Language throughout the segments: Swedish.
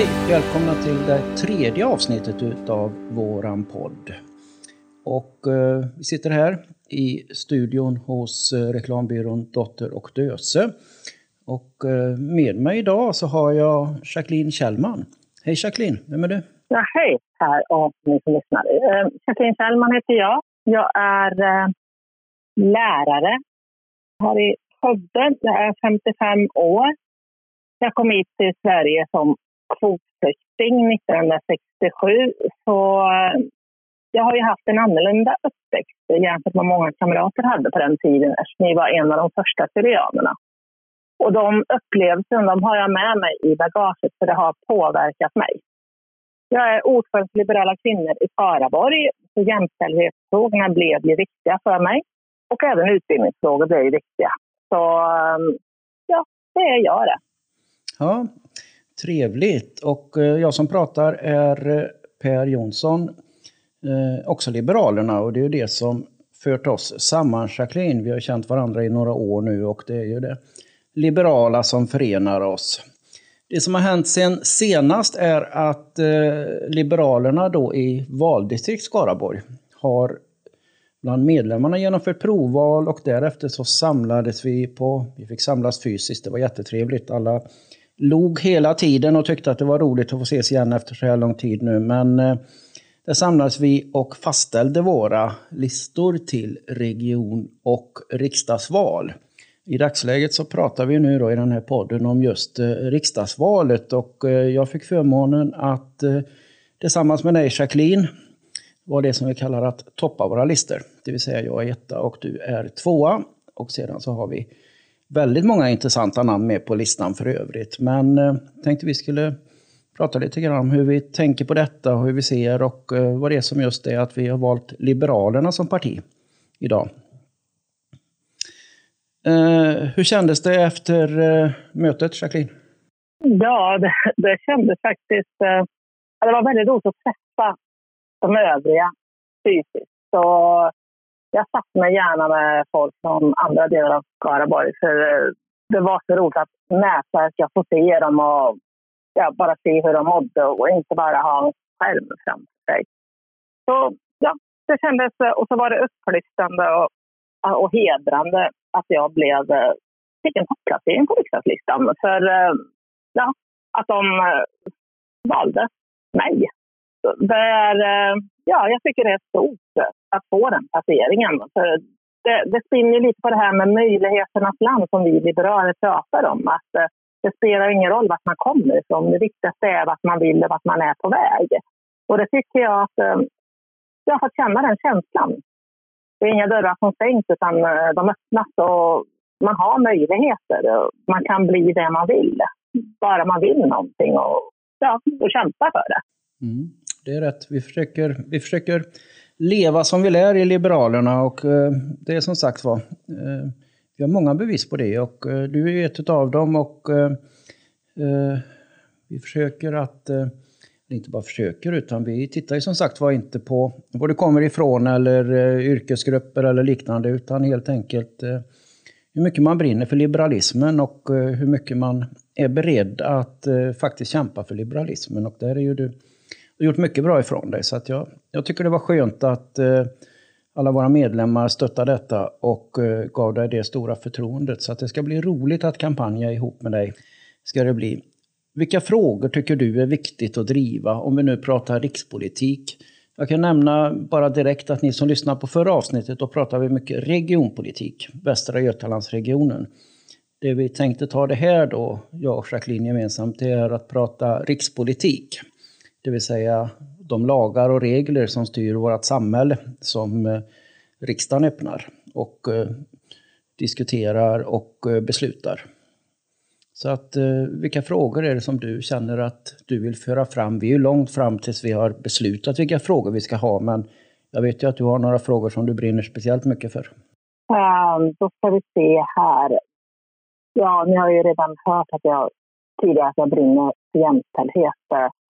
Hej! Välkomna till det tredje avsnittet utav våran podd. Och eh, vi sitter här i studion hos eh, reklambyrån Dotter och Döse. Och eh, med mig idag så har jag Jacqueline Kjellman. Hej Jacqueline, vem är du? Ja, hej Här och ni som lyssnar. Eh, Jacqueline Kjellman heter jag. Jag är eh, lärare här i Skövde. Jag är 55 år. Jag kom hit till Sverige som kvotflykting 1967. Så eh, jag har ju haft en annorlunda uppväxt jämfört med många kamrater hade på den tiden eftersom jag var en av de första syrianerna. Och de upplevelserna de har jag med mig i bagaget för det har påverkat mig. Jag är ordförande för Liberala kvinnor i Skaraborg. Så jämställdhetsfrågorna blev ju viktiga för mig. Och även utbildningsfrågor blev ju viktiga. Så eh, ja, det är jag det. Ja, trevligt. Och eh, jag som pratar är eh, Per Jonsson, eh, också Liberalerna. Och det är ju det som fört oss samman, Jacqueline. Vi har känt varandra i några år nu och det är ju det liberala som förenar oss. Det som har hänt sen senast är att Liberalerna då i valdistrikt Skaraborg har bland medlemmarna genomfört provval och därefter så samlades vi på, vi fick samlas fysiskt, det var jättetrevligt. Alla log hela tiden och tyckte att det var roligt att få ses igen efter så här lång tid nu. Men eh, där samlades vi och fastställde våra listor till region och riksdagsval. I dagsläget så pratar vi nu då i den här podden om just eh, riksdagsvalet och eh, jag fick förmånen att tillsammans med dig Jacqueline var det som vi kallar att toppa våra listor. Det vill säga jag är etta och du är tvåa. Och sedan så har vi väldigt många intressanta namn med på listan för övrigt. Men eh, tänkte vi skulle prata lite grann om hur vi tänker på detta och hur vi ser och eh, vad det är som just är att vi har valt Liberalerna som parti idag. Eh, hur kändes det efter eh, mötet, Jacqueline? Ja, det, det kändes faktiskt... Eh, det var väldigt roligt att träffa de övriga fysiskt. Så jag satt mig gärna med folk från andra delar av Skaraborg. För eh, det var så roligt att nätverka, få se dem och ja, bara se hur de mådde och inte bara ha en skärm framför sig. Så ja, det kändes... Eh, och så var det upplyftande och, och hedrande att jag blev, eh, fick en topplacering på riksdagslistan. För ja, att de valde mig. Det är, ja, jag tycker det är stort att få den placeringen. För det, det spinner lite på det här med möjligheternas land som vi liberaler pratar om. Att eh, det spelar ingen roll vart man kommer ifrån. Det viktigaste är vart man vill och vart man är på väg. Och det tycker jag att eh, jag har fått känna den känslan. Det är inga dörrar som stängs utan eh, de öppnas och man har möjligheter. Man kan bli det man vill. Bara man vill någonting och, ja, och kämpa för det. Mm, det är rätt. Vi försöker, vi försöker leva som vi lär i Liberalerna och eh, det är som sagt var, eh, vi har många bevis på det och eh, du är ett av dem och eh, eh, vi försöker att, eh, inte bara försöker utan vi tittar ju som sagt var inte på var du kommer ifrån eller yrkesgrupper eller liknande utan helt enkelt hur mycket man brinner för liberalismen och hur mycket man är beredd att faktiskt kämpa för liberalismen och där är ju du gjort mycket bra ifrån dig. Så att jag, jag tycker det var skönt att eh, alla våra medlemmar stöttade detta och eh, gav dig det stora förtroendet. Så att det ska bli roligt att kampanja ihop med dig. Ska det bli. Vilka frågor tycker du är viktigt att driva om vi nu pratar rikspolitik? Jag kan nämna bara direkt att ni som lyssnar på förra avsnittet, då pratade vi mycket regionpolitik, Västra Götalandsregionen. Det vi tänkte ta det här då, jag och Jacqueline gemensamt, det är att prata rikspolitik. Det vill säga de lagar och regler som styr vårt samhälle som eh, riksdagen öppnar och eh, diskuterar och eh, beslutar. Så att vilka frågor är det som du känner att du vill föra fram? Vi är ju långt fram tills vi har beslutat vilka frågor vi ska ha, men jag vet ju att du har några frågor som du brinner speciellt mycket för. Um, då ska vi se här. Ja, ni har ju redan hört att jag tidigare att jag brinner för jämställdhet.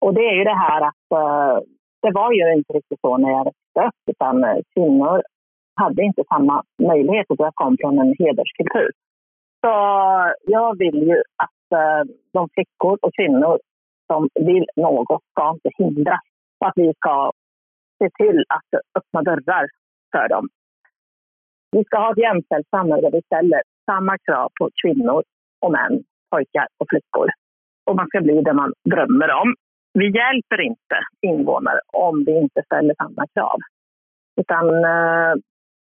Och det är ju det här att eh, det var ju inte riktigt så när jag växte upp utan eh, kvinnor hade inte samma möjligheter då jag kom från en hederskultur. Så jag vill ju att eh, de flickor och kvinnor som vill något ska inte hindras. Och att vi ska se till att öppna dörrar för dem. Vi ska ha ett jämställt samhälle där vi ställer samma krav på kvinnor och män, pojkar och flickor. Och man ska bli det man drömmer om. Vi hjälper inte invånare om vi inte ställer samma krav. Utan eh,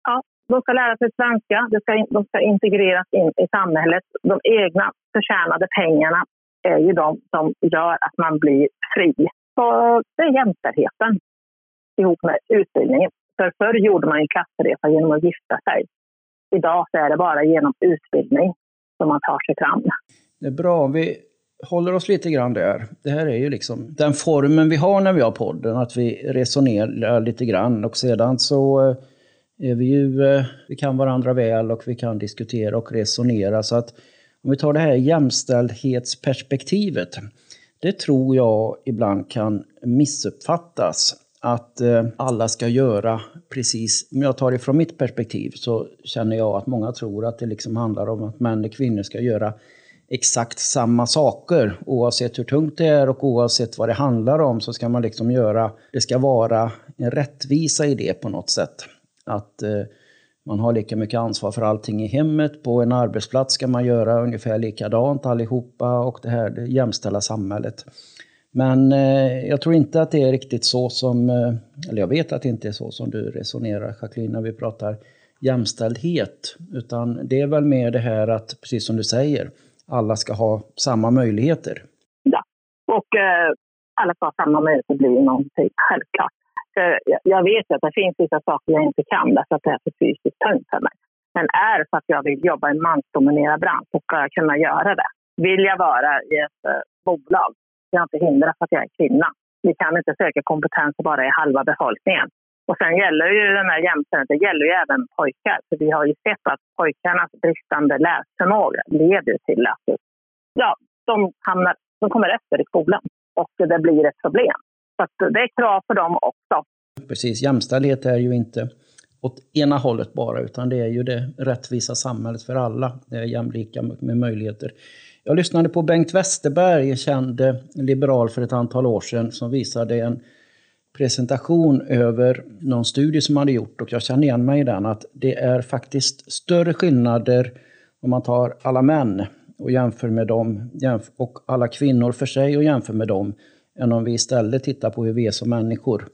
ja, de ska lära sig svenska, de ska, de ska integreras in i samhället. De egna förtjänade pengarna är ju de som gör att man blir fri. Så det är jämställdheten ihop med utbildningen. För förr gjorde man en klassresa genom att gifta sig. Idag så är det bara genom utbildning som man tar sig fram. Det är bra. Vi håller oss lite grann där. Det här är ju liksom den formen vi har när vi har podden, att vi resonerar lite grann och sedan så eh, är vi ju, eh, vi kan varandra väl och vi kan diskutera och resonera. Så att om vi tar det här jämställdhetsperspektivet, det tror jag ibland kan missuppfattas att eh, alla ska göra precis, om jag tar det från mitt perspektiv så känner jag att många tror att det liksom handlar om att män och kvinnor ska göra exakt samma saker. Oavsett hur tungt det är och oavsett vad det handlar om så ska man liksom göra, det ska vara en rättvisa i det på något sätt. Att eh, man har lika mycket ansvar för allting i hemmet. På en arbetsplats ska man göra ungefär likadant allihopa och det här det jämställa samhället. Men eh, jag tror inte att det är riktigt så som, eh, eller jag vet att det inte är så som du resonerar Jacqueline när vi pratar jämställdhet. Utan det är väl mer det här att, precis som du säger, alla ska ha samma möjligheter. Ja, och eh, alla ska ha samma möjligheter blir någonting självklart. jag vet att det finns vissa saker jag inte kan därför att det är för fysiskt tungt för mig. Men är det för att jag vill jobba i en mansdominerad bransch så ska jag kunna göra det. Vill jag vara i ett eh, bolag kan jag inte hindras för att jag är kvinna. Vi kan inte söka kompetens bara i halva befolkningen. Och sen gäller ju den här jämställdheten, det gäller ju även pojkar. För vi har ju sett att pojkarnas bristande läsförmåga leder till att ja, de, hamnar, de kommer efter i skolan och det blir ett problem. Så det är krav för dem också. Precis, jämställdhet är ju inte åt ena hållet bara, utan det är ju det rättvisa samhället för alla. Det är jämlika med möjligheter. Jag lyssnade på Bengt Westerberg, känd eh, liberal för ett antal år sedan, som visade en presentation över någon studie som man hade gjort och jag känner igen mig i den att det är faktiskt större skillnader om man tar alla män och jämför med dem och alla kvinnor för sig och jämför med dem än om vi istället tittar på hur vi är som människor.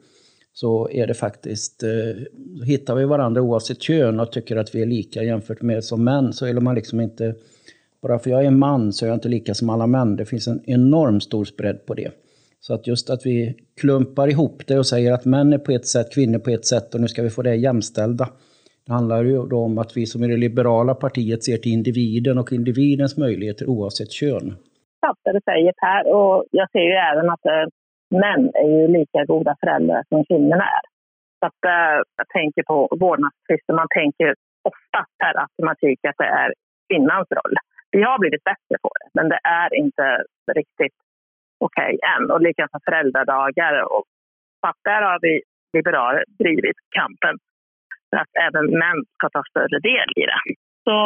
Så är det faktiskt, eh, hittar vi varandra oavsett kön och tycker att vi är lika jämfört med som män så är man liksom inte, bara för jag är en man så är jag inte lika som alla män. Det finns en enorm stor spread på det. Så att just att vi klumpar ihop det och säger att män är på ett sätt, kvinnor på ett sätt och nu ska vi få det jämställda. Det handlar ju då om att vi som är det liberala partiet ser till individen och individens möjligheter oavsett kön. Ja, det du säger Per. Och jag ser ju även att eh, män är ju lika goda föräldrar som kvinnorna är. Så att, äh, jag tänker på vårdnadstvister. Man tänker oftast per automatik att det är kvinnans roll. Vi har blivit bättre på det, men det är inte riktigt okej okay än. Och likaså föräldradagar. Och, där har vi liberaler drivit kampen för att även män ska ta större del i det. Så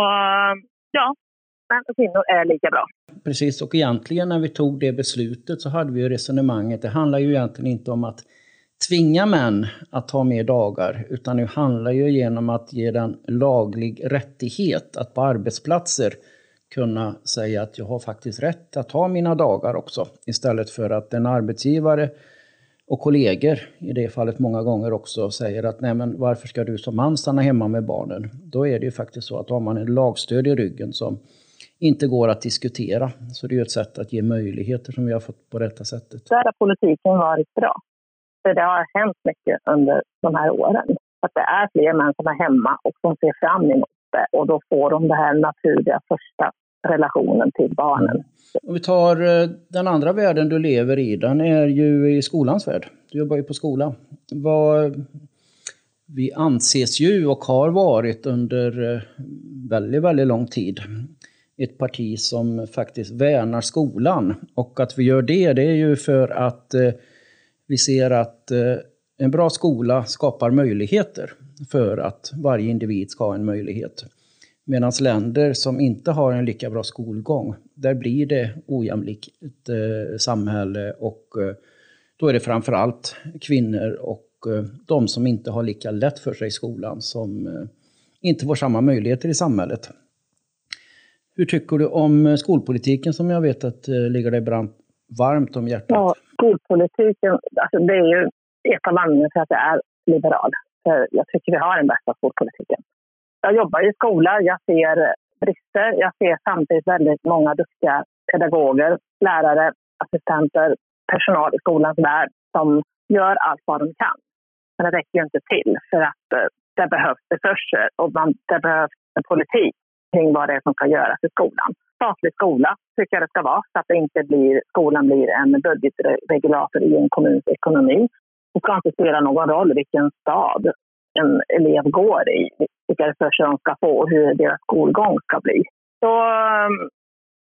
ja, män och kvinnor är lika bra. Precis, och egentligen när vi tog det beslutet så hade vi ju resonemanget, det handlar ju egentligen inte om att tvinga män att ta mer dagar, utan det handlar ju genom att ge den laglig rättighet att på arbetsplatser kunna säga att jag har faktiskt rätt att ha mina dagar också. Istället för att en arbetsgivare och kollegor i det fallet många gånger också säger att nej men varför ska du som man stanna hemma med barnen? Då är det ju faktiskt så att då har man en lagstöd i ryggen som inte går att diskutera. Så det är ju ett sätt att ge möjligheter som vi har fått på detta sättet. Där har politiken varit bra. För det har hänt mycket under de här åren. Att det är fler män som är hemma och som ser fram emot uppe Och då får de den här naturliga första relationen till barnen. Mm. Om vi tar eh, den andra världen du lever i, den är ju i skolans värld. Du jobbar ju på skola. Vad, vi anses ju och har varit under eh, väldigt, väldigt lång tid ett parti som faktiskt värnar skolan. Och att vi gör det, det är ju för att eh, vi ser att en bra skola skapar möjligheter för att varje individ ska ha en möjlighet. Medan länder som inte har en lika bra skolgång, där blir det ojämlikt eh, samhälle och eh, då är det framför allt kvinnor och eh, de som inte har lika lätt för sig i skolan som eh, inte får samma möjligheter i samhället. Hur tycker du om skolpolitiken som jag vet att eh, ligger dig brant, varmt om hjärtat? Ja, skolpolitiken, alltså det är ju ett av anledningarna till att jag är liberal. För jag tycker vi har den bästa skolpolitiken. Jag jobbar i skola, jag ser brister. Jag ser samtidigt väldigt många duktiga pedagoger, lärare, assistenter, personal i skolans värld som gör allt vad de kan. Men det räcker ju inte till för att eh, det behövs resurser och man, det behövs en politik kring vad det är som ska göras i skolan. Statlig skola tycker jag det ska vara så att det inte blir, skolan blir en budgetregulator i en kommuns ekonomi. Det ska inte spela någon roll vilken stad en elev går i, vilka resurser de ska få och hur deras skolgång ska bli. Så ehm,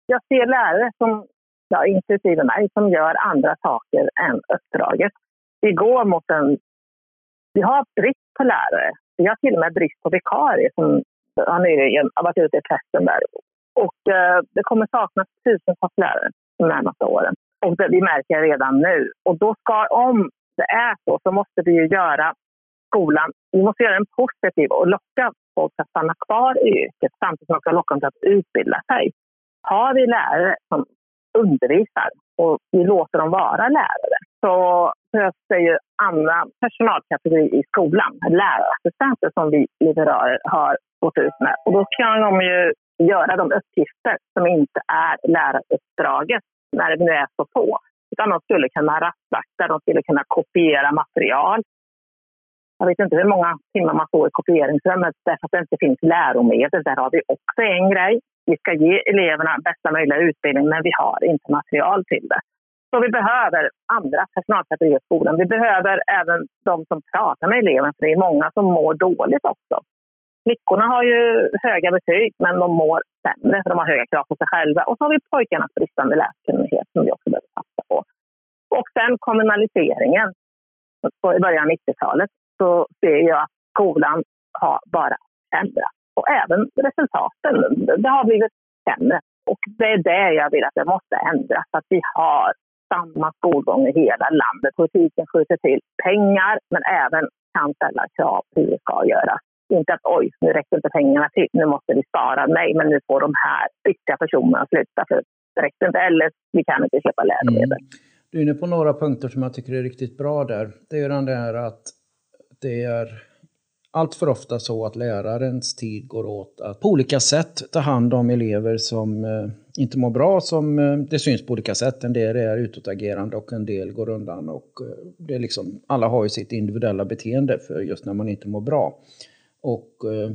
jag ser lärare, som, ja, inklusive mig, som gör andra saker än uppdraget. Vi går mot en... Vi har brist på lärare. Vi har till och med brist på vikarier som har nyligen varit ute i pressen där. Och eh, det kommer saknas tusentals lärare de närmaste åren. Och det, vi märker redan nu. Och då ska, om det är så, så måste vi ju göra skolan, vi måste göra den positiv och locka folk att stanna kvar i yrket samtidigt som vi ska locka dem till att utbilda sig. Har vi lärare som undervisar och vi låter dem vara lärare så behövs det ju andra personalkategorier i skolan, lärarassistenter som vi liberaler har gått ut med. Och då kan de ju göra de uppgifter som inte är läraruppdraget när det nu är så få. Utan de skulle kunna rastvakta, de skulle kunna kopiera material, jag vet inte hur många timmar man står i kopieringsrummet därför att det inte finns läromedel. Där har vi också en grej. Vi ska ge eleverna bästa möjliga utbildning, men vi har inte material till det. Så vi behöver andra personalkategorier i skolan. Vi behöver även de som pratar med eleverna, för det är många som mår dåligt också. Flickorna har ju höga betyg, men de mår sämre för de har höga krav på sig själva. Och så har vi pojkarnas bristande läskunnighet som vi och sen kommunaliseringen i början av 90-talet så ser jag att skolan har bara försämrats. Och även resultaten, det har blivit sämre. Och det är det jag vill att det måste ändras, att vi har samma skolgång i hela landet. Politiken skjuter till pengar, men även kan ställa krav på hur det ska göras. Inte att oj, nu räcker inte pengarna till, nu måste vi spara. Nej, men nu får de här viktiga personerna sluta för det räcker inte, eller vi kan inte köpa läromedel. Mm. Du är inne på några punkter som jag tycker är riktigt bra där. Det är den där att det är allt för ofta så att lärarens tid går åt att på olika sätt ta hand om elever som eh, inte mår bra. Som, eh, det syns på olika sätt. En del är utåtagerande och en del går undan. Och, eh, det är liksom, alla har ju sitt individuella beteende för just när man inte mår bra. Och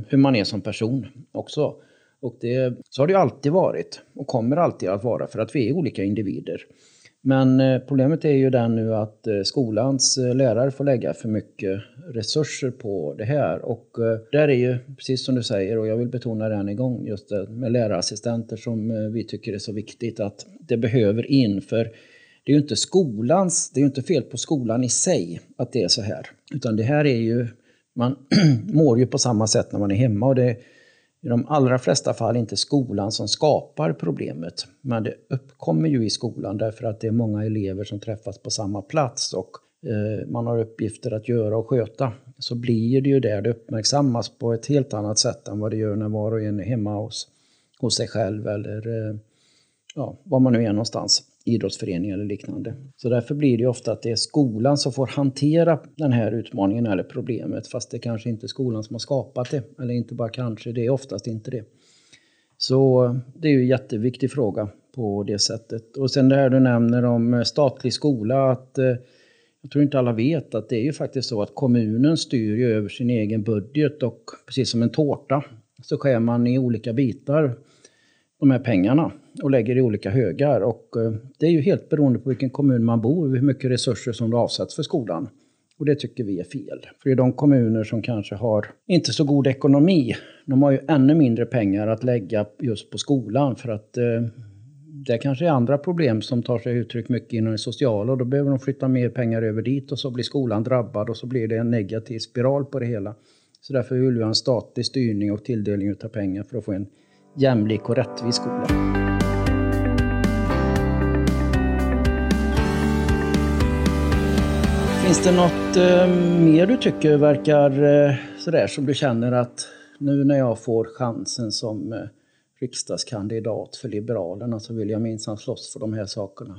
hur man är som person också. Och det, så har det ju alltid varit och kommer alltid att vara för att vi är olika individer. Men eh, problemet är ju den nu att eh, skolans eh, lärare får lägga för mycket resurser på det här. Och där är ju, precis som du säger, och jag vill betona det än en gång, just det med lärarassistenter som vi tycker är så viktigt att det behöver in. För det är ju inte skolans, det är ju inte fel på skolan i sig att det är så här. Utan det här är ju, man mår ju på samma sätt när man är hemma. och det i de allra flesta fall inte skolan som skapar problemet. Men det uppkommer ju i skolan därför att det är många elever som träffas på samma plats och eh, man har uppgifter att göra och sköta. Så blir det ju där det uppmärksammas på ett helt annat sätt än vad det gör när var och en är hemma hos, hos sig själv eller eh, ja, var man nu är någonstans idrottsförening eller liknande. Så därför blir det ofta att det är skolan som får hantera den här utmaningen eller problemet fast det kanske inte är skolan som har skapat det. Eller inte bara kanske, det är oftast inte det. Så eh, det är ju en jätteviktig fråga på det sättet. Och sen det här du nämner om eh, statlig skola, att eh, jag tror inte alla vet att det är ju faktiskt så att kommunen styr ju över sin egen budget och precis som en tårta så skär man i olika bitar de här pengarna och lägger i olika högar. Och eh, det är ju helt beroende på vilken kommun man bor hur mycket resurser som det avsätts för skolan. Och det tycker vi är fel. För det är de kommuner som kanske har inte så god ekonomi, de har ju ännu mindre pengar att lägga just på skolan för att eh, det kanske är andra problem som tar sig uttryck mycket inom det sociala och då behöver de flytta mer pengar över dit och så blir skolan drabbad och så blir det en negativ spiral på det hela. Så därför vill vi ha en statlig styrning och tilldelning av pengar för att få en jämlik och rättvis skola. Finns det något eh, mer du tycker verkar eh, sådär som du känner att nu när jag får chansen som eh, riksdagskandidat för Liberalerna så vill jag minsann slåss för de här sakerna?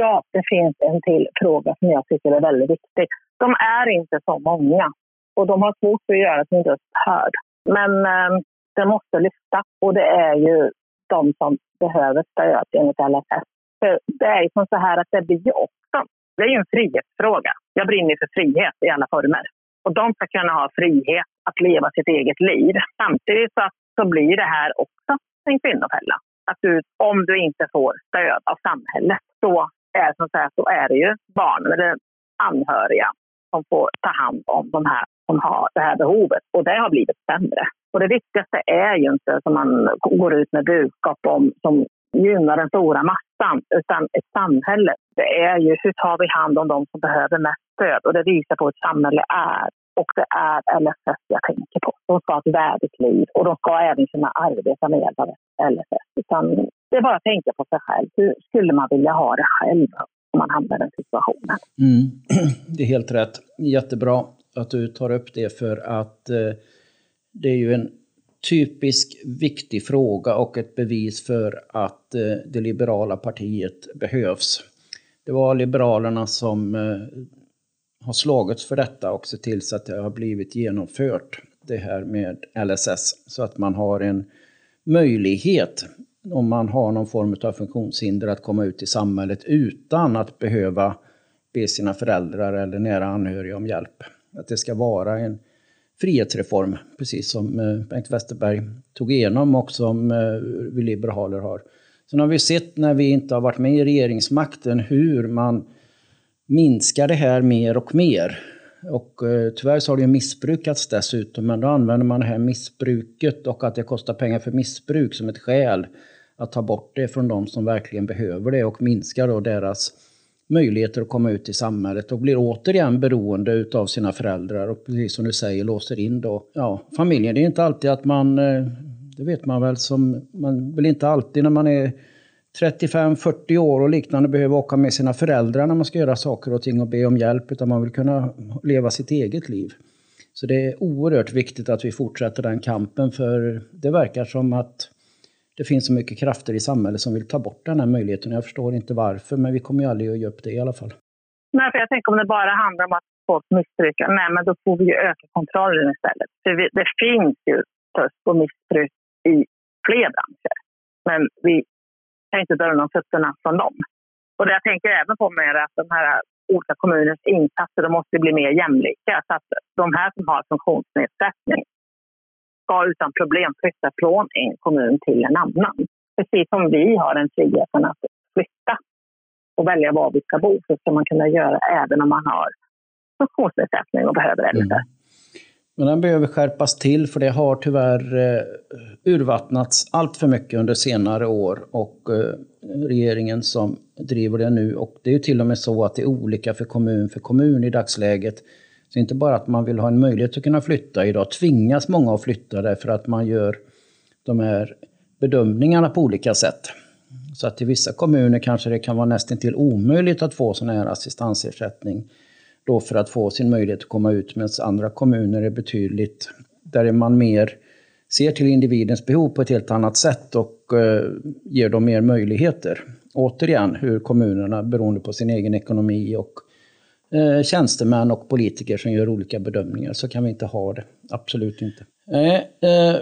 Ja, det finns en till fråga som jag tycker är väldigt viktig. De är inte så många och de har svårt att göra sin röst hörd. Men eh, det måste lyfta och det är ju de som behöver stöd enligt LSS. För det är ju som så här att det blir ju också, det är ju en frihetsfråga. Jag brinner för frihet i alla former. Och de ska kunna ha frihet att leva sitt eget liv. Samtidigt så, så blir det här också en kvinnofälla. Att du, om du inte får stöd av samhället, så är, som sagt, så är det ju barnen eller anhöriga som får ta hand om de här som har det här behovet. Och det har blivit sämre. Och det viktigaste är ju inte som man går ut med budskap om som gynnar den stora massan, utan ett samhälle. Det är ju hur tar vi hand om de som behöver mest stöd? Och det visar på hur ett samhälle är. Och det är LSS jag tänker på. De ska ha ett värdigt liv och de ska även kunna arbeta med hjälp av LSS. Utan det är bara att tänka på sig själv. Hur skulle man vilja ha det själv om man hamnar i den situationen? Mm. Det är helt rätt. Jättebra att du tar upp det för att eh, det är ju en typisk viktig fråga och ett bevis för att eh, det liberala partiet behövs. Det var Liberalerna som eh, har slagits för detta och sett till så att det har blivit genomfört, det här med LSS, så att man har en möjlighet om man har någon form av funktionshinder att komma ut i samhället utan att behöva be sina föräldrar eller nära anhöriga om hjälp. Att det ska vara en frihetsreform, precis som eh, Bengt Westerberg tog igenom och som eh, vi liberaler har. Sen har vi sett när vi inte har varit med i regeringsmakten hur man minskar det här mer och mer. Och eh, tyvärr så har det missbrukats dessutom, men då använder man det här missbruket och att det kostar pengar för missbruk som ett skäl att ta bort det från de som verkligen behöver det och minska då deras möjligheter att komma ut i samhället och blir återigen beroende utav sina föräldrar och precis som du säger låser in då ja, familjen. Det är inte alltid att man, eh, det vet man väl som, man vill inte alltid när man är 35-40 år och liknande behöver åka med sina föräldrar när man ska göra saker och ting och be om hjälp utan man vill kunna leva sitt eget liv. Så det är oerhört viktigt att vi fortsätter den kampen för det verkar som att det finns så mycket krafter i samhället som vill ta bort den här möjligheten. Jag förstår inte varför, men vi kommer ju aldrig att ge upp det i alla fall. Nej, för jag tänker om det bara handlar om att folk missbrukar, nej men då får vi ju öka kontrollen istället. För vi, det finns ju fusk och missbruk i fler branscher. Men vi kan inte dra undan fötterna från dem. Och det jag tänker även på med att de här olika kommunernas insatser de måste bli mer jämlika. Så att de här som har funktionsnedsättning ska utan problem flytta från en kommun till en annan. Precis som vi har en friheten att flytta och välja var vi ska bo så ska man kunna göra även om man har funktionsnedsättning och behöver det Mm. Men den behöver skärpas till för det har tyvärr eh, urvattnats allt för mycket under senare år och eh, regeringen som driver det nu och det är ju till och med så att det är olika för kommun för kommun i dagsläget så inte bara att man vill ha en möjlighet att kunna flytta. Idag tvingas många att flytta därför att man gör de här bedömningarna på olika sätt. Så att i vissa kommuner kanske det kan vara nästan till omöjligt att få sån här assistansersättning då för att få sin möjlighet att komma ut medan andra kommuner är betydligt, där är man mer ser till individens behov på ett helt annat sätt och eh, ger dem mer möjligheter. Återigen hur kommunerna beroende på sin egen ekonomi och eh, tjänstemän och politiker som gör olika bedömningar. Så kan vi inte ha det. Absolut inte. Eh, eh,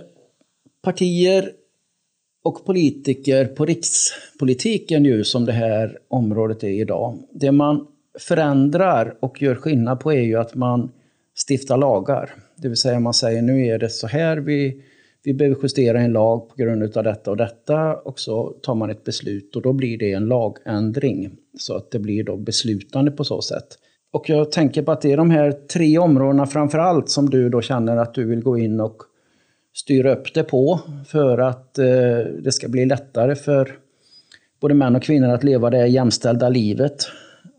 partier och politiker på rikspolitiken nu som det här området är idag. Det man förändrar och gör skillnad på är ju att man stiftar lagar. Det vill säga man säger nu är det så här vi, vi behöver justera en lag på grund av detta och detta och så tar man ett beslut och då blir det en lagändring. Så att det blir då beslutande på så sätt. Och jag tänker på att det är de här tre områdena framför allt som du då känner att du vill gå in och styra upp det på för att eh, det ska bli lättare för både män och kvinnor att leva det jämställda livet.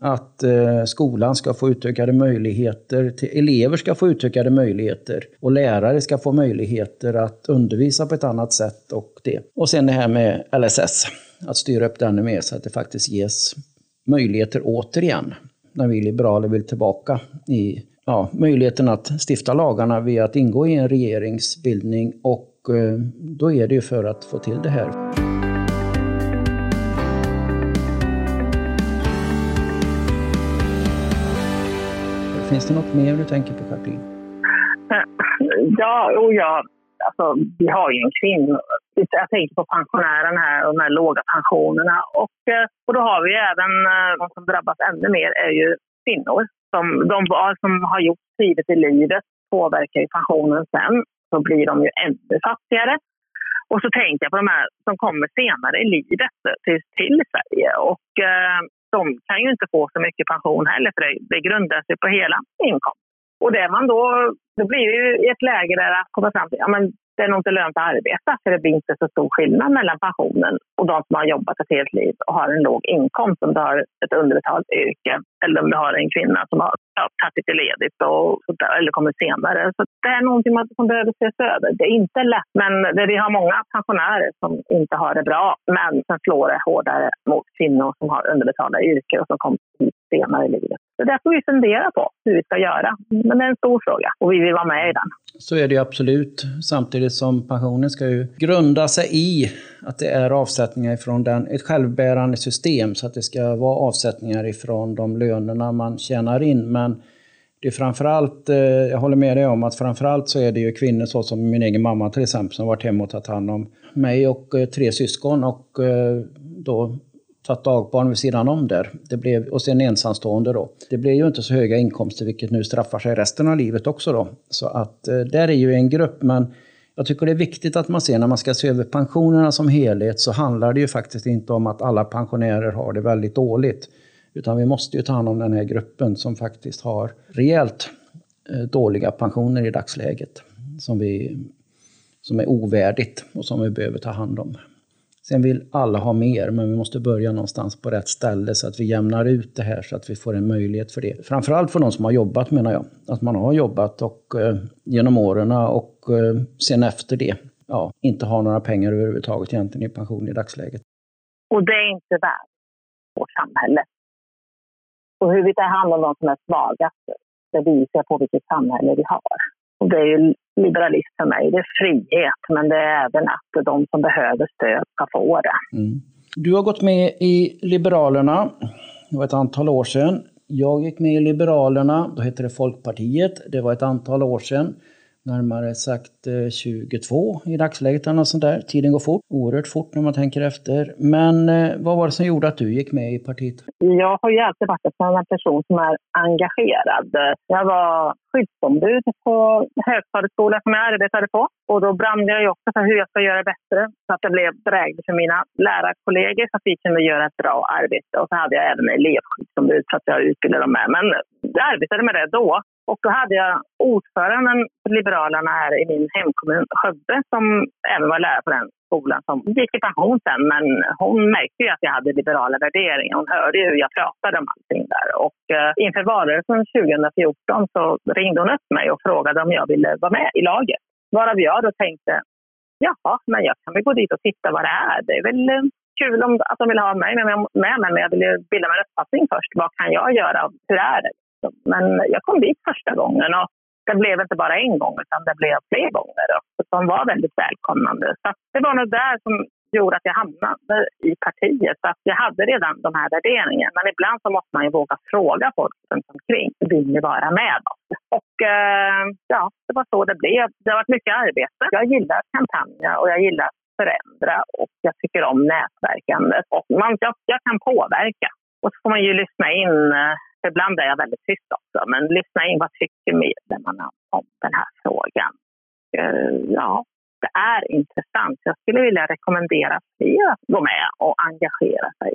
att eh, skolan ska få utökade möjligheter, till, elever ska få utökade möjligheter och lärare ska få möjligheter att undervisa på ett annat sätt. Och, det. och sen det här med LSS, att styra upp det ännu mer så att det faktiskt ges möjligheter återigen när vi liberaler vill tillbaka i ja, möjligheten att stifta lagarna via att ingå i en regeringsbildning och eh, då är det ju för att få till det här. Finns det något mer du tänker på, Katrin? Ja, och ja. Alltså, vi har ju en kvinna. Jag tänker på pensionärerna här och de här låga pensionerna. Och, eh, och då har vi även, eh, de som drabbas ännu mer är ju kvinnor. Som, de som har gjort tidigt i livet påverkar ju pensionen sen. Så blir de ju ännu fattigare. Och så tänker jag på de här som kommer senare i livet till, till Sverige. Och eh, de kan ju inte få så mycket pension heller för det, det grundar sig på hela inkomsten. Och det man då, då blir det ju ett läge där att komma fram till, ja men det är nog inte lönt att arbeta för det blir inte så stor skillnad mellan pensionen och de som har jobbat ett helt liv och har en låg inkomst om du har ett underbetalt yrke eller om du har en kvinna som har ja, tagit lite ledigt och, eller kommer senare. Så det är någonting som behöver ses över. Det är inte lätt, men det, vi har många pensionärer som inte har det bra men sen slår det hårdare mot kvinnor som har underbetalda yrken och som kommer hit senare i livet. Så det får vi fundera på hur vi ska göra. Men det är en stor fråga och vi vill vara med i den. Så är det absolut. Samtidigt som pensionen ska ju grunda sig i att det är avsättningar ifrån den, ett självbärande system. Så att det ska vara avsättningar ifrån de lönerna man tjänar in. Men det är framförallt, eh, jag håller med dig om att framförallt så är det ju kvinnor så som min egen mamma till exempel som varit hemma och tagit hand om mig och eh, tre syskon och eh, då tagit dagbarn vid sidan om där. Det blev, och sen ensamstående då. Det blev ju inte så höga inkomster vilket nu straffar sig resten av livet också då. Så att där är ju en grupp men jag tycker det är viktigt att man ser när man ska se över pensionerna som helhet så handlar det ju faktiskt inte om att alla pensionärer har det väldigt dåligt. Utan vi måste ju ta hand om den här gruppen som faktiskt har rejält eh, dåliga pensioner i dagsläget. Som, vi, som är ovärdigt och som vi behöver ta hand om. Sen vill alla ha mer, men vi måste börja någonstans på rätt ställe så att vi jämnar ut det här så att vi får en möjlighet för det. Framförallt för de som har jobbat menar jag. Att man har jobbat och, eh, genom åren och eh, sen efter det ja, inte har några pengar överhuvudtaget egentligen i pension i dagsläget. Och det är inte värt vårt samhälle. Och hur vi tar hand om de som är svagast, det visar på vilket samhälle vi har. Och det är ju liberalism för mig. Det är frihet, men det är även att de som behöver stöd ska få det. Mm. Du har gått med i Liberalerna. Det var ett antal år sedan. Jag gick med i Liberalerna, då hette det Folkpartiet. Det var ett antal år sedan närmare sagt eh, 22 i dagsläget eller något sånt där. Tiden går fort, oerhört fort när man tänker efter. Men eh, vad var det som gjorde att du gick med i partiet? Jag har ju alltid varit en person som är engagerad. Jag var skyddsombud på högstadieskolan som jag arbetade på. Och då brann jag ju också för hur jag ska göra bättre så att jag blev dräglig för mina lärarkollegor så att vi kunde göra ett bra arbete. Och så hade jag även elevskyddsombud så att jag utbildade dem med. Men jag arbetade med det då. Och då hade jag ordföranden för Liberalerna här i min hemkommun Skövde som även var lärare på den skolan som gick i pension sen. Men hon märkte ju att jag hade liberala värderingar. Hon hörde ju hur jag pratade om allting där. Och eh, inför valrörelsen 2014 så ringde hon upp mig och frågade om jag ville vara med i laget. Varav jag då tänkte, jaha, men jag kan väl gå dit och titta vad det är. Det är väl eh, kul om, att de vill ha mig med, med men jag vill ju bilda mig en uppfattning först. Vad kan jag göra? Hur är det? Liksom. Men jag kom dit första gången och det blev inte bara en gång utan det blev fler gånger. Och de var väldigt välkomnande. Så det var nog där som gjorde att jag hamnade i partiet. Så att jag hade redan de här värderingarna. Men ibland så måste man ju våga fråga folk runt omkring. Vill ni vara med oss? Och eh, ja, det var så det blev. Det har varit mycket arbete. Jag gillar kampanjer och jag gillar att förändra och jag tycker om nätverkandet. Och man, jag, jag kan påverka. Och så får man ju lyssna in eh, för ibland är jag väldigt tyst också, men lyssna in vad tycker medlemmarna om den här frågan. Eh, ja, det är intressant. Jag skulle vilja rekommendera fler att gå med och engagera sig.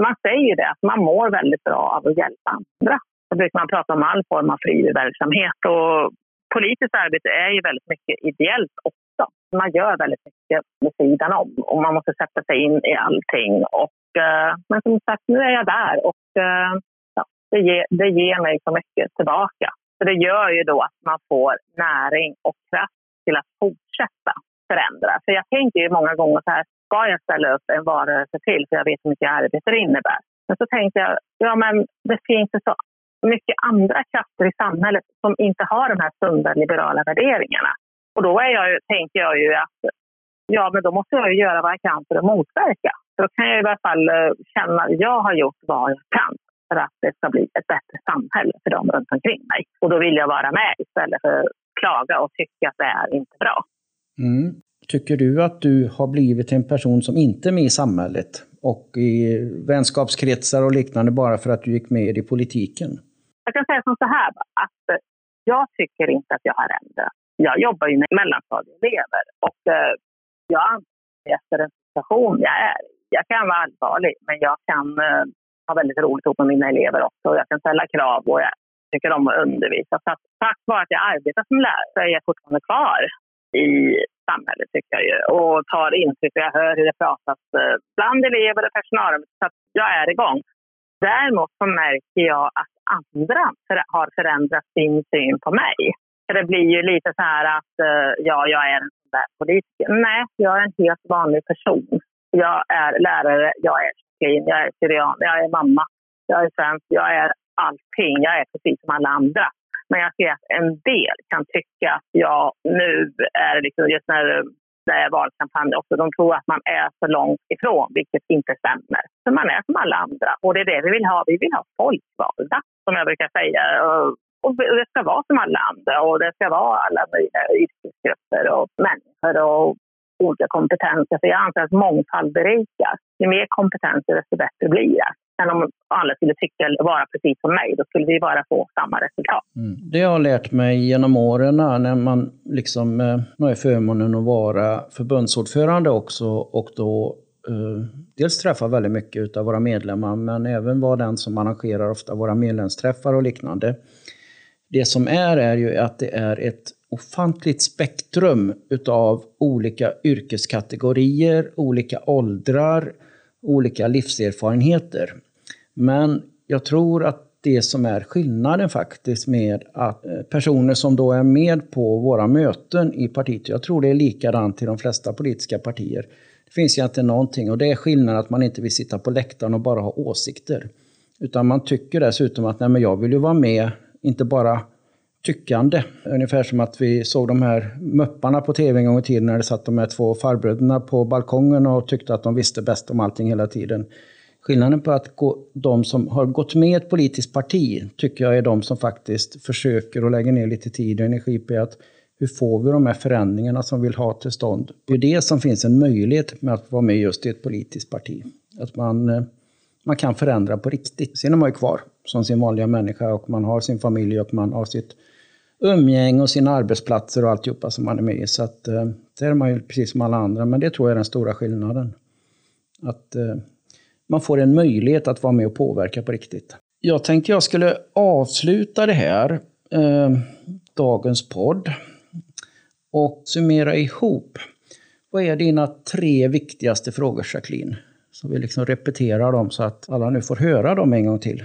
Man säger det, att man mår väldigt bra av att hjälpa andra. Då brukar man prata om all form av frivilligverksamhet och politiskt arbete är ju väldigt mycket ideellt också. Man gör väldigt mycket med sidan om och man måste sätta sig in i allting. Och eh, men som sagt, nu är jag där och eh, det, ger, det ger mig så mycket tillbaka. Så det gör ju då att man får näring och kraft till att fortsätta förändra. För jag tänker ju många gånger så här, ska jag ställa upp en varelse till för jag vet hur mycket arbete det innebär. Men så tänkte jag, ja men det finns ju så mycket andra krafter i samhället som inte har de här sunda liberala värderingarna. Och då är jag, tänker jag ju att ja, men då måste jag ju göra vad jag kan för att motverka. Så då kan jag i alla fall eh, känna att jag har gjort vad jag kan för att det ska bli ett bättre samhälle för dem runt omkring mig. Och då vill jag vara med istället för att klaga och tycka att det är inte bra. Mm. Tycker du att du har blivit en person som inte är med i samhället och i vänskapskretsar och liknande bara för att du gick med i politiken? Jag kan säga som så här att jag tycker inte att jag har ändrat. Jag jobbar ju med mellanstadieelever och eh, jag anser efter den situation jag är Jag kan vara allvarlig, men jag kan har väldigt roligt ihop med mina elever också. Jag kan ställa krav och jag tycker om att undervisa. Så att, tack vare att jag arbetar som lärare så är jag fortfarande kvar i samhället tycker jag ju. Och tar intryck och jag hör hur det pratas eh, bland elever och personal. Så att jag är igång. Däremot så märker jag att andra har förändrat sin syn på mig. För det blir ju lite så här att eh, ja, jag är en sån där politiker. Nej, jag är en helt vanlig person. Jag är lärare, jag är tjeckien, jag är syrian, jag är mamma, jag är svensk, jag är allting. Jag är precis som alla andra. Men jag ser att en del kan tycka att jag nu är liksom just när det är valkampanj också, de tror att man är så långt ifrån, vilket inte stämmer. Så man är som alla andra och det är det vi vill ha. Vi vill ha folkvalda, som jag brukar säga. Och det ska vara som alla andra och det ska vara alla möjliga yrkesgrupper och människor och olika kompetenser. För jag anser att mångfald berikar. Ju mer kompetenser, desto bättre blir det än om alla skulle tycka vara precis som mig. Då skulle vi bara få samma resultat. Mm. Det jag har lärt mig genom åren när man liksom, eh, nu har förmånen att vara förbundsordförande också och då eh, dels träffa väldigt mycket av våra medlemmar men även vara den som arrangerar ofta våra medlemsträffar och liknande. Det som är är ju att det är ett ofantligt spektrum utav olika yrkeskategorier, olika åldrar, olika livserfarenheter. Men jag tror att det som är skillnaden faktiskt med att eh, personer som då är med på våra möten i partiet, jag tror det är likadant i de flesta politiska partier. Det finns egentligen någonting och det är skillnaden att man inte vill sitta på läktaren och bara ha åsikter. Utan man tycker dessutom att nej men jag vill ju vara med, inte bara tyckande. Ungefär som att vi såg de här mupparna på tv en gång i tiden när det satt de här två farbröderna på balkongen och tyckte att de visste bäst om allting hela tiden. Skillnaden på att gå, de som har gått med i ett politiskt parti tycker jag är de som faktiskt försöker och lägger ner lite tid och energi på att hur får vi de här förändringarna som vi vill ha till stånd? Det är det som finns en möjlighet med att vara med just i ett politiskt parti. Att man, eh, man kan förändra på riktigt. Sen är man ju kvar som sin vanliga människa och man har sin familj och man har sitt umgänge och sina arbetsplatser och alltihopa som man är med i. Så att, eh, det är man ju precis som alla andra, men det tror jag är den stora skillnaden. Att eh, man får en möjlighet att vara med och påverka på riktigt. Jag tänkte jag skulle avsluta det här, eh, dagens podd, och summera ihop. Vad är dina tre viktigaste frågor, Jacqueline? Så vi liksom repeterar dem så att alla nu får höra dem en gång till.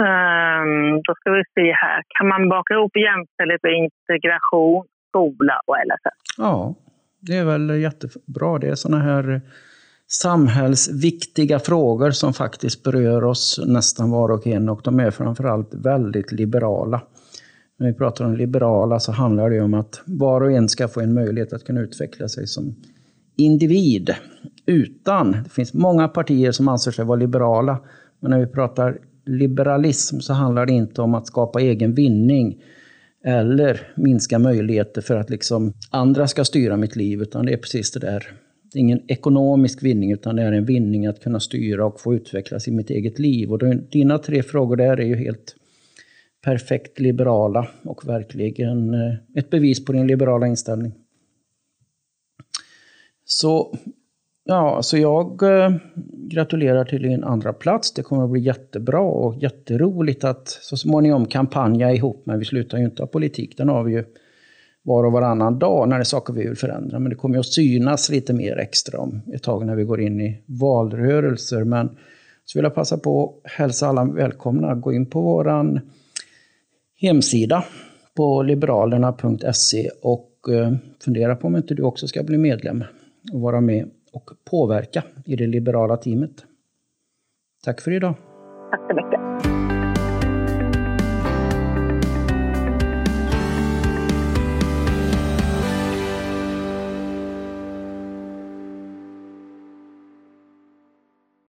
Um, då ska vi se här. Kan man baka ihop jämställdhet och integration, skola och LSS? Ja, det är väl jättebra. Det är sådana här samhällsviktiga frågor som faktiskt berör oss nästan var och en och de är framförallt väldigt liberala. När vi pratar om liberala så handlar det om att var och en ska få en möjlighet att kunna utveckla sig som individ utan, det finns många partier som anser sig vara liberala, men när vi pratar liberalism så handlar det inte om att skapa egen vinning eller minska möjligheter för att liksom andra ska styra mitt liv, utan det är precis det där. Det är ingen ekonomisk vinning, utan det är en vinning att kunna styra och få utvecklas i mitt eget liv. Och dina tre frågor där är ju helt perfekt liberala och verkligen eh, ett bevis på din liberala inställning. Så Ja, så jag eh, gratulerar till din andra plats. Det kommer att bli jättebra och jätteroligt att så småningom kampanja ihop. Men vi slutar ju inte ha politik. Den har vi ju var och varannan dag när det är saker vi vill förändra. Men det kommer att synas lite mer extra om ett tag när vi går in i valrörelser. Men så vill jag passa på att hälsa alla välkomna. Gå in på vår hemsida på liberalerna.se och eh, fundera på om inte du också ska bli medlem och vara med och påverka i det liberala teamet. Tack för idag. Tack så mycket.